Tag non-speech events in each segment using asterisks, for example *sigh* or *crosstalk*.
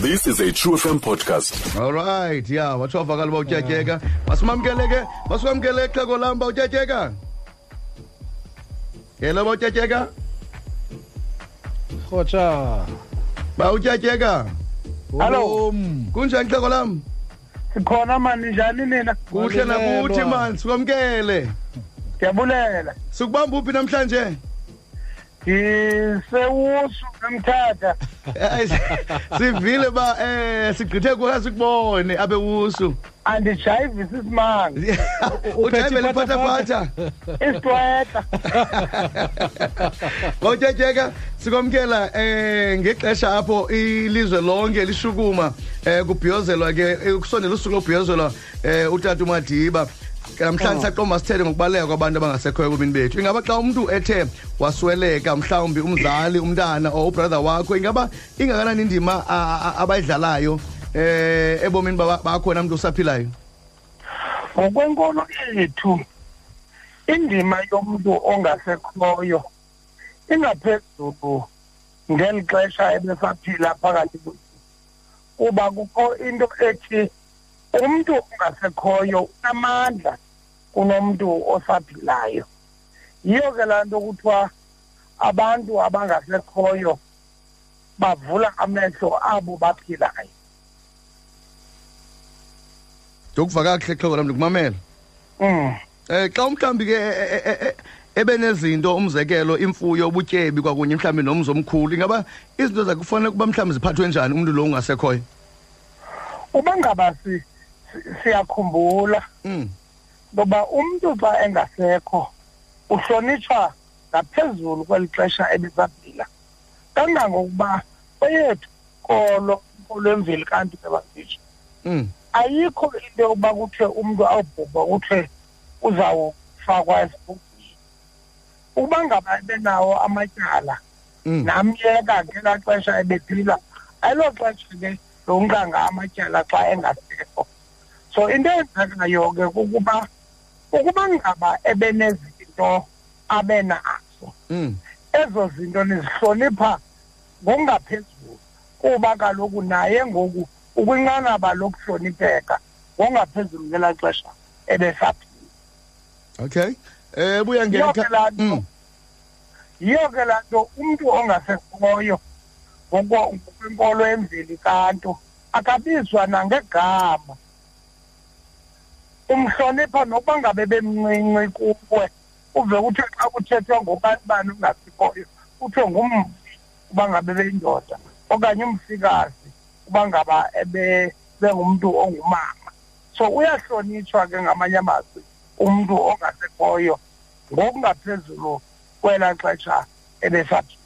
This is a True FM podcast. All right, yeah, watsho vakala uba utyatyeka. Masimamkele ke, masimamkele xhego lam uba utyatyeka. Yelo uba utyatyeka? Khotsha. Ba utyatyeka. Hello. Kunjani xhego lam? sikhona mani njani nina Kuhle nakuthi Walelwa. man, sikwamkele. ndiyabulela Sikubamba uphi namhlanje? Ndisewusu emthatha Eh, Sivile ba eh sigqithe kuha sikubone abe wusu. andijayivi sisimanga Ujayibe *laughs* lephatha isitweta Bawutyatyeka *laughs* sikwamkela eh ngexesha apho ilizwe lonke lishukuma eh kubhiyozelwa ke eh, ukusondela usuku lobhiyozelwa eh utata uMadiba. Namhlanje saqoma sithethe ngokubaleka kwabantu abangasekhoyo ebomini bethu. Ingaba xa umuntu ethe wasweleka mhlawumbi umzali umntana or ubrother wakho ingaba ingakanani indima abayidlalayo eh ebomini baba- bakho namuntu usaphilayo ngokwenkolo yethu indima yomntu ongasekhoyo ingaphezulu ngeli xesha ebesaphila phakathi kuba kukho into ethi umntu ongasekhoyo unamandla kunomntu osaphilayo. Yiyo ke laa nto kuthiwa abantu abangasekhoyo bavula amehlo abo baphilayo. Ndikuva kakuhle xhego lam ndikumamela mm. Eh xa umhlambi ke eh, eh, eh, ebe nezinto umzekelo imfuyo ubutyebi kwakunye mhlambi nomzi omkhulu ingaba izinto zakhe kufanele kuba mhlambi ziphathwe njani umuntu lo ungasekhoyo uba ngaba si- si- siyakhumbula. Mm. Ngoba umntu xa engasekho uhlonitshwa ngaphezulu kweli xesha ebesaphila kangangokuba kweyethu kolo kolo emveli kanti bebasitsho. Mm. Ayikho into yokuba kuthiwe umntu awubhubha kuthiwe uzawufakwa esibhubhini. Uba ngaba ebenawo amatyala mm. namyeka ngelaa xesha ebephila ayilo xesha ke lonqanga amatyala xa engasekho. So into eyenzekayo ke kukuba ukuba ngaba ebenezinto abenazo mm. ezo zinto nizihlonipha ngokungaphezulu kuba kaloku naye ngoku ukwinqanaba lokuhlonipheka ngokungaphezulu ngelaa xesha ebesaphila. Okay. Eh buya ngena yiyo ke laa nto. Mm. yiyo ke laa nto umntu ongasekhoyo ngokwenkolo emveli kanto akabizwa nangegama. Umhlonipha nokuba ngabe bemncinci kuwe uve kuthiwe xa kuthethwa ngobani bani ungasikhoyo kuthiwe ngumfi uba ngabe beyindoda okanye umfikazi uba ngaba bengumntu ongumama. So uyahlonitshwa ke ngamanye amazwi umntu ongasekhoyo ngokungaphezulu kwelaa xesha ebesaphila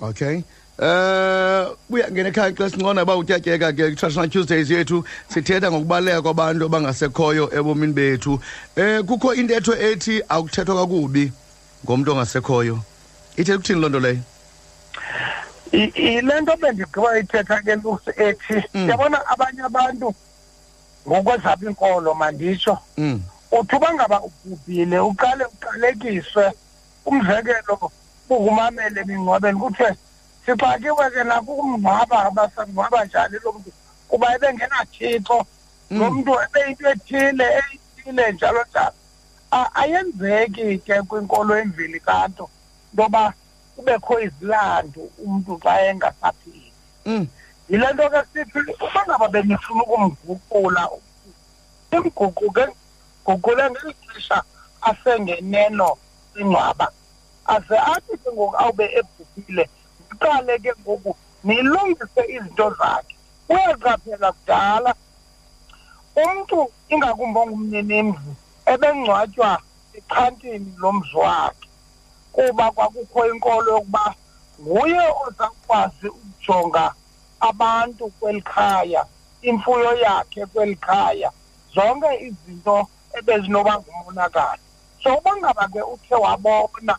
okay. Eh buya ngena ekhaya xa sincona ba utyatyeka ke traditional tuesdays yethu sithetha ngokubaleka kwabantu abangasekhoyo ebomini bethu. Eh kukho intetho ethi akuthethwa kakubi ngomuntu ongasekhoyo. Ithe kuthini loo nto leyo? I- yile nto bendigqiba ithetha ke lusi ethi Mm. yabona abanye abantu ngokwezabo inkolo manditsho mm. uthi uba ngaba ubhubhile uqale uqalekiswe umzekelo ungumamele emingcwabeni kuthiwe sixakiwe ke nakumngcwaba basangcwaba njani lo mntu? Kuba ebengenathixo. Lo Mm. mntu ebeyinto ethile eyithile njalo njalo. Ayenzeki ke kwinkolo emveli kanto intoba kubekho izilandu umntu xa engasaphili. Mm. Yile nto ke sithi uba ngaba benifuna ukumguqula imguquke guqule ngeli xesha asengeneno ingcwaba. Aze athi ke ngoku awube ebhubhile iqale ke ngoku nilungise izinto zakhe. Uyaqaphela kudala umntu ingakumbi ongumninimzi ebengcwatywa echantini lomzi wakhe kuba kwakukho inkolo yokuba nguye ozakwazi ukujonga abantu kweli khaya imfuyo yakhe kweli khaya zonke izinto ebezinoba ngumonakalo. So uba ngaba ke uthe wabona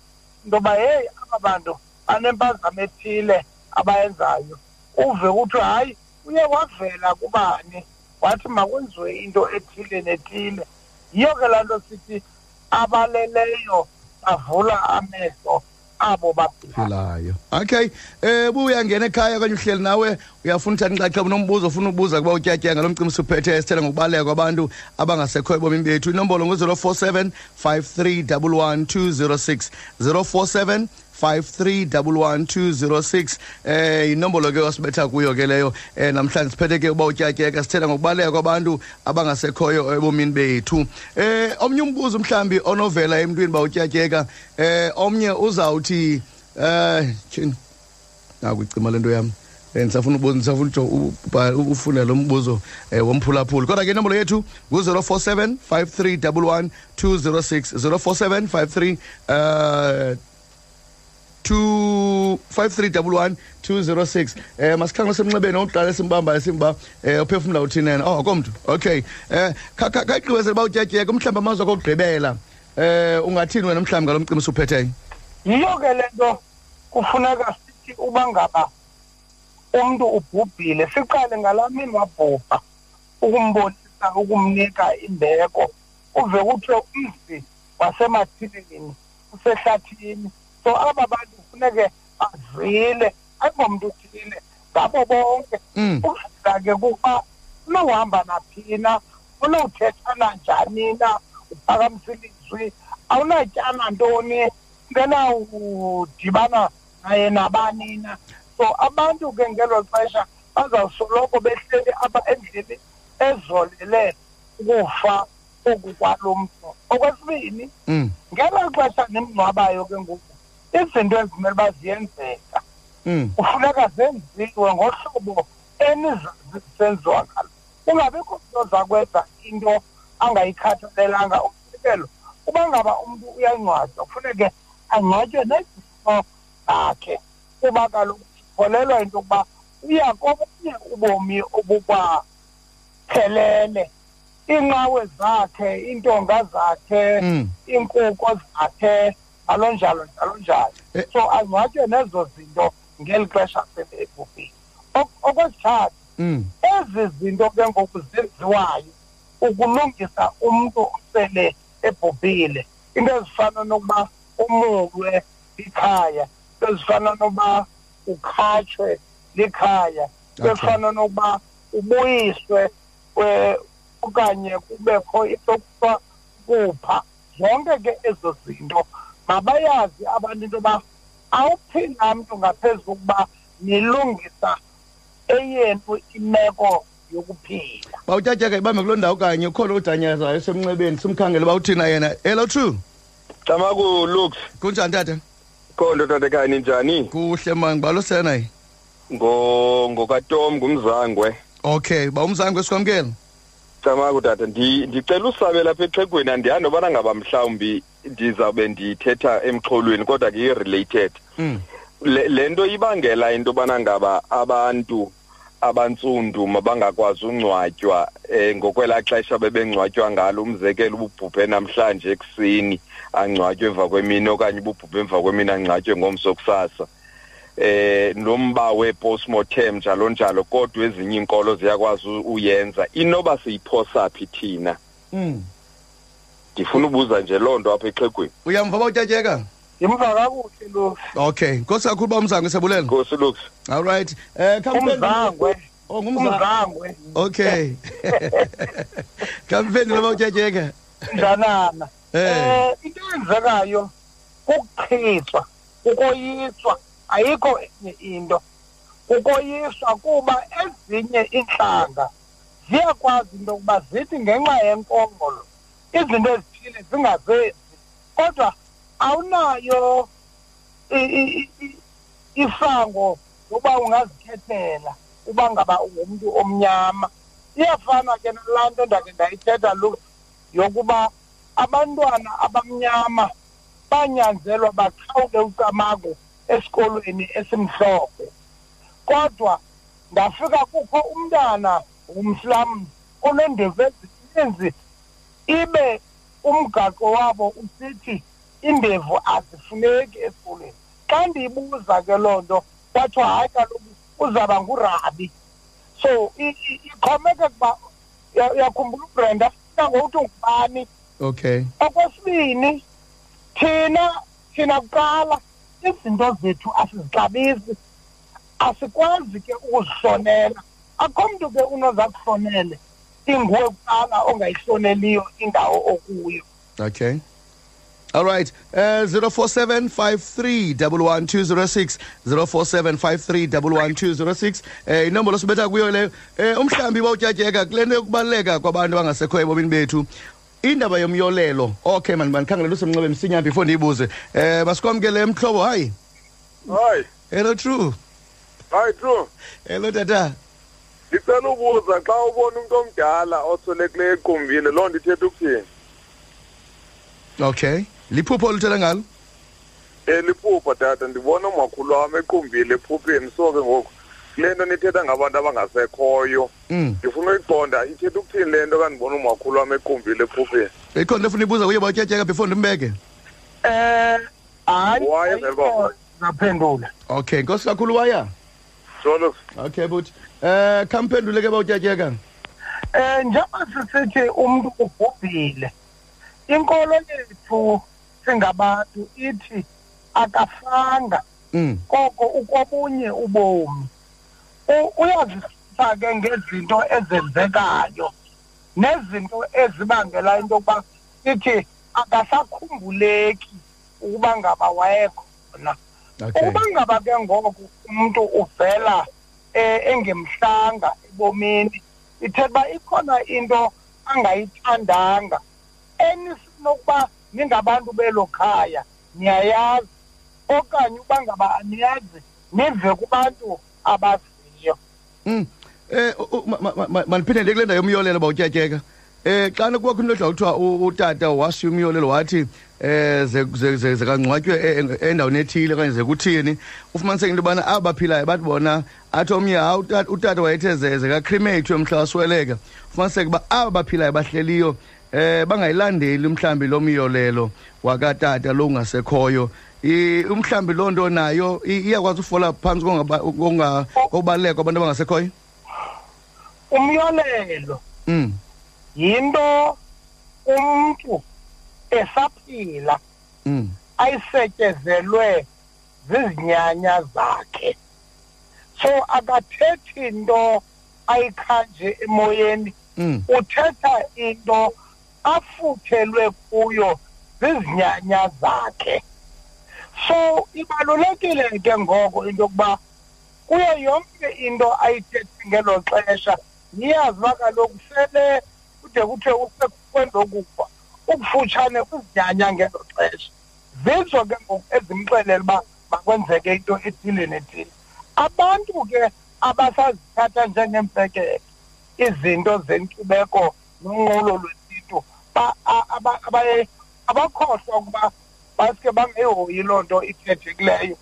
intoba heyi aba bantu banempazamo ethile abayenzayo. Uve kuthiwe hayi uye wavela kubani? Wathi makwenziwe into ethile nethile. Yiyo ke laa nto sithi abaleleyo bavula amehlo abo baphila. Phelayo. Okay eh buya ngena ekhaya kanye uhleli nawe uyafuna uthatha inxaxheba nombuzo ufuna ukubuza kuba utyatyanga ngalo mcimbi suphethe sithela ngokubaleka kwabantu abangasekhoyo ebomini bethu. Inombolo ngu-047 5311206 047 5311206 eh inombolo ke wasibetha kuyo ke leyo. Eh namhlanje siphethe ke uba utyatyeka sithela ngokubaleka kwabantu abangasekhoyo ebomini bethu. Eh omnye umbuzo mhlambi onovela emntwini ba utyatyeka eh omnye uzawuthi eh tyhini? Nakucima lento yami Eh, ndisafuna ubuza ndisafuna ujo- ubha- ufuna lo mbuzo eh, womphulaphuli. Kodwa ke inombolo yethu ngu-047 5311 206 047 53 uh, 5311 206 eh masikhange semnxebeni oqala esimbambayo simba eh uphefumula uthini yena? Oh komntu. Okay. Eh kaqhibezela ba utyatyeka umhlamba amazwe okugqibela. Eh ungathini wena mhlawumbi ngalo mcimbi suphetheyo yiyo ke le nto kufuneka sithi uba ngaba umntu ubhubhile siqale ngalaa mini wabhubha ukumbonisa ukumnika imbeko. Uve kuthiwe umzi wasemathilini usehlathini. So aba bantu kufuneke azile ayingomntu uthile ngabo bonke. Mm. ukuzila ke kuba unohamba naphina unowuthethana njani na uphakamisa ilizwi awunatyana ntoni ungenawudibana naye nabani na. So abantu ke ngelo xesha bazawusoloko behleli apha endlini ezolele ukufa oku kwalo mntu. Okwesibini mm. ngelo xesha nimngcwabayo ke ngoku. Izinto ezimele uba ziyenzeka. Mm kufuneka zenziwe ngohlobo enizazi zisenziwa ngalo. Kungabikho mntu ozakwenza into angayikhathalelanga. Umzekelo uba ngaba umntu uyangcwatywa kufuneke angcwatywe nezifo zakhe kuba kaloku sikholelwa into yokuba uya kobunye ubomi obukwaphelele iinqawe zakhe iintonga zakhe mm iinkuko zakhe njalo njalo njalo njalo Eh. so angcwatywe nezo zinto ngeli xesha sele ebhubhile Ok- okwesithathu mm. ezi zinto ke ngoku zenziwayo ukulungisa umntu osele ebhubhile. Into ezifana nokuba umulwe likhaya into ezifana nokuba ukhatshwe likhaya into Okay. ezifana nokuba ubuyiswe eh, okanye kubekho into kuthiwa kupha zonke ke ezo zinto mabayazi abantu into yoba awuphila mntu ngaphezu kokuba nilungisa eyenu imeko yokuphila. Ba utyatyeka ibambe kuloo ndawo kanye. Ukhona udanyazayo semnxebeni simkhangele uba uthina yena. Hello true? Tamaku Lux kunjani tata? Khondo tatekani ninjani kuhle man ngibalo senayi ngo ngokaTom ngumzangwe. Okay ba umzange sikwamkela Tamaku tata ndi ndicela usabe lapha exhegweni andiyani nobana ngaba mhlawumbi ndizawube ndithetha emxholweni kodwa ke related mm. Le nto ibangela into bana ngaba abantu abantsundu mabangakwazi ungcwatywa eh ngokwelaa xesha bebengcwatywa ngalo. Umzekelo ububhubhe namhlanje ekuseni angcwatywe emva kwemini okanye ububhubhe emva kwemini angcwatywe ngomso kusasa. Eh nomba we-postmortem njalo njalo kodwa ezinye inkolo ziyakwazi uyenza. Inoba siyiphosa phi thina? Mm. Ndifuna ubuza nje loo nto apha exhegweni. Uyamva ba utyatyeka? Ndimva kakuhle lo okay. Nkosi kakhulu ba umzange sebulela nkosi lux all right. Eh umzangwe. Oh ngumzange. Umzangwe. Okay. *laughs* Kamphendula ba utyatyeka. Njanana Eh. eh into eyenzekayo kukuchithwa kukoyiswa. Ayikho enye into. Kukoyiswa kuba ezinye iintlanga ziyakwazi into yokuba zithi ngenxa yenkolo izinto ezithile zingazenzi kodwa awunayo isango lokuba ungazikhethela uba ngaba ungumntu omnyama. Iyafana ke nalaa nto ndake ndayithetha lu yokuba abantwana abamnyama banyanzelwa baqhawule ucamago esikolweni esimhlophe. Kodwa ndafika kukho umntana ngumslam oneendevu ezininzi ibe umgaqo wabo usithi iindevu azifuneki esikolweni. Xa ndiyibuza ke loo nto kwathiwa hayi kaloku uzawuba ngurabi. So i- i- ixhomekeka uba uya- uyakhumbula ubrenda nangokuthi ungubani? Okay. Okwesibini thina thina kuqala izinto zethu asizixabisi asikwazi ke ukuzihlonela. Akho mntu ke unoza kuhlonele. Inguwe kuqala ongayihloneliyo indawo okuyo. Okay. All right. Uh 047 5311206 047 5311206 eh inombolo sibetha kuyo leyo eh umhlambi bawutyatyeka kule nto yokubaluleka kwabantu abangasekhoyo ebomini bethu. Indaba yomyolelo. Okay man mandikhangela usemnxebeni msinya before ndiyibuze. Eh masikwamkele mhlobo hayi. Hayi. Hello true. Hayi true. Hello tata. Ndicela ubuza xa ubona umntu omdala oswelekileyo egumbini loo nto ithetha ukuthini? Okay. Liphupho oluthela ngalo? Um liphupha tata. Ndibona umakhulu wam equmbile ephupheni. So ke ngoku kule nto nithetha ngabantu abangasekhoyo. Mm. Ndifuna uyiqonda ithetha ukuthini le nto kandibona umakhulu wam equmbile ephupheni? Ikhona into efuna ibuza kuye bawutyatyeka before ndimbeke? Eh hayi zaphendula. Okay nkosi kakhulu waya jolo okay but eh khamphendule ke bawutyatyeka eh njengoba sisithi umuntu ubhubhile inkolo yethu singabantu ithi akafanga. Mm. Koko ukobunye ubomi uyazisa ke ngezinto ezenzekayo nezinto ezibangela into yokuba ithi akasakhumbuleki ukuba ngaba wayekhona. Ukuba ngaba ke ngoku umntu uvela eh, engemhlanga ebomini ithetha uba ikhona into angayithandanga enisinokuba ningabantu belo khaya niyayazi okanye uba ngaba aniyazi nive kubantu abaziyo Mm. Eh u- u- ma- ma- ma- maniphinde kule ndawo yomyolelo bawutyatyeka. Eh xa kubakho into edla kuthiwa utata washiya umyolelo wathi eh ze ze- ze- zekangcwatywe e- e- endaweni ethile okanye zekuthini ufumaniseke into yobana aba baphilayo bathi bona athi omnye hawu utata- utata wayethe ze- zekacrimatwe mhla wasweleka. Ufumaniseke uba aba baphilayo bahleliyo eh bangayilandeli mhlambi lo myolelo wakatata lo ungasekhoyo. Umhlambi loo nto nayo iyakwazi ufola phantsi kokubaluleka kwabantu abangasekhoyo? Umyolelo. Mm. Yinto umntu esaphila. Mm. Ayisetyezelwe zizinyanya zakhe. So akathethi into ayikhanje emoyeni. Mm. Uthetha into afuthelwe kuyo zizinyanya zakhe. So ibalulekile ke ngoko into yokuba kuyo yonke into ayithethe ngelo xesha. Niyazi uba kaloku sele kude kuthiwe usekwenzokufa ukufutshane kwizinyanya ngelo xesha. Zizo ke ngoku ezimxelela uba makwenzeke into ethile nethile. Abantu ke abasazithatha njengeempekele izinto zenkcubeko nonqulo lwesiNtu abakhohlwa ukuba baske bangayihoyi loo nto ithethekileyo.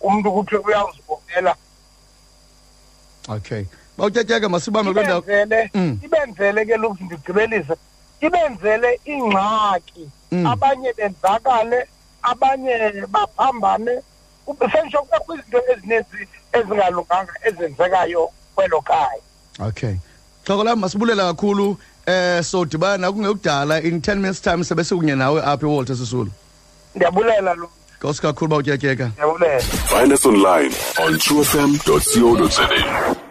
Umntu kuthiwe uyawuzibonela okay. Bawutyatyeka masibambe ibenzele Mm. ke lokhu ndigqibelise ibenzele ingxaki. Mm. abanye benzakale abanye baphambane. Senditsho kubekho izinto ezininzi ezingalunganga ezenzekayo kwelo khaya. Okay. Xhoko lam masibulela kakhulu eh sodibana kungekudala in 10 minutes time sebe sikunye nawe apha ewalter sisulu. Ndiyabulela lo. Nkosi kakhulu bawutyatyeka ndiyabulela Find us online on truefm.co.za.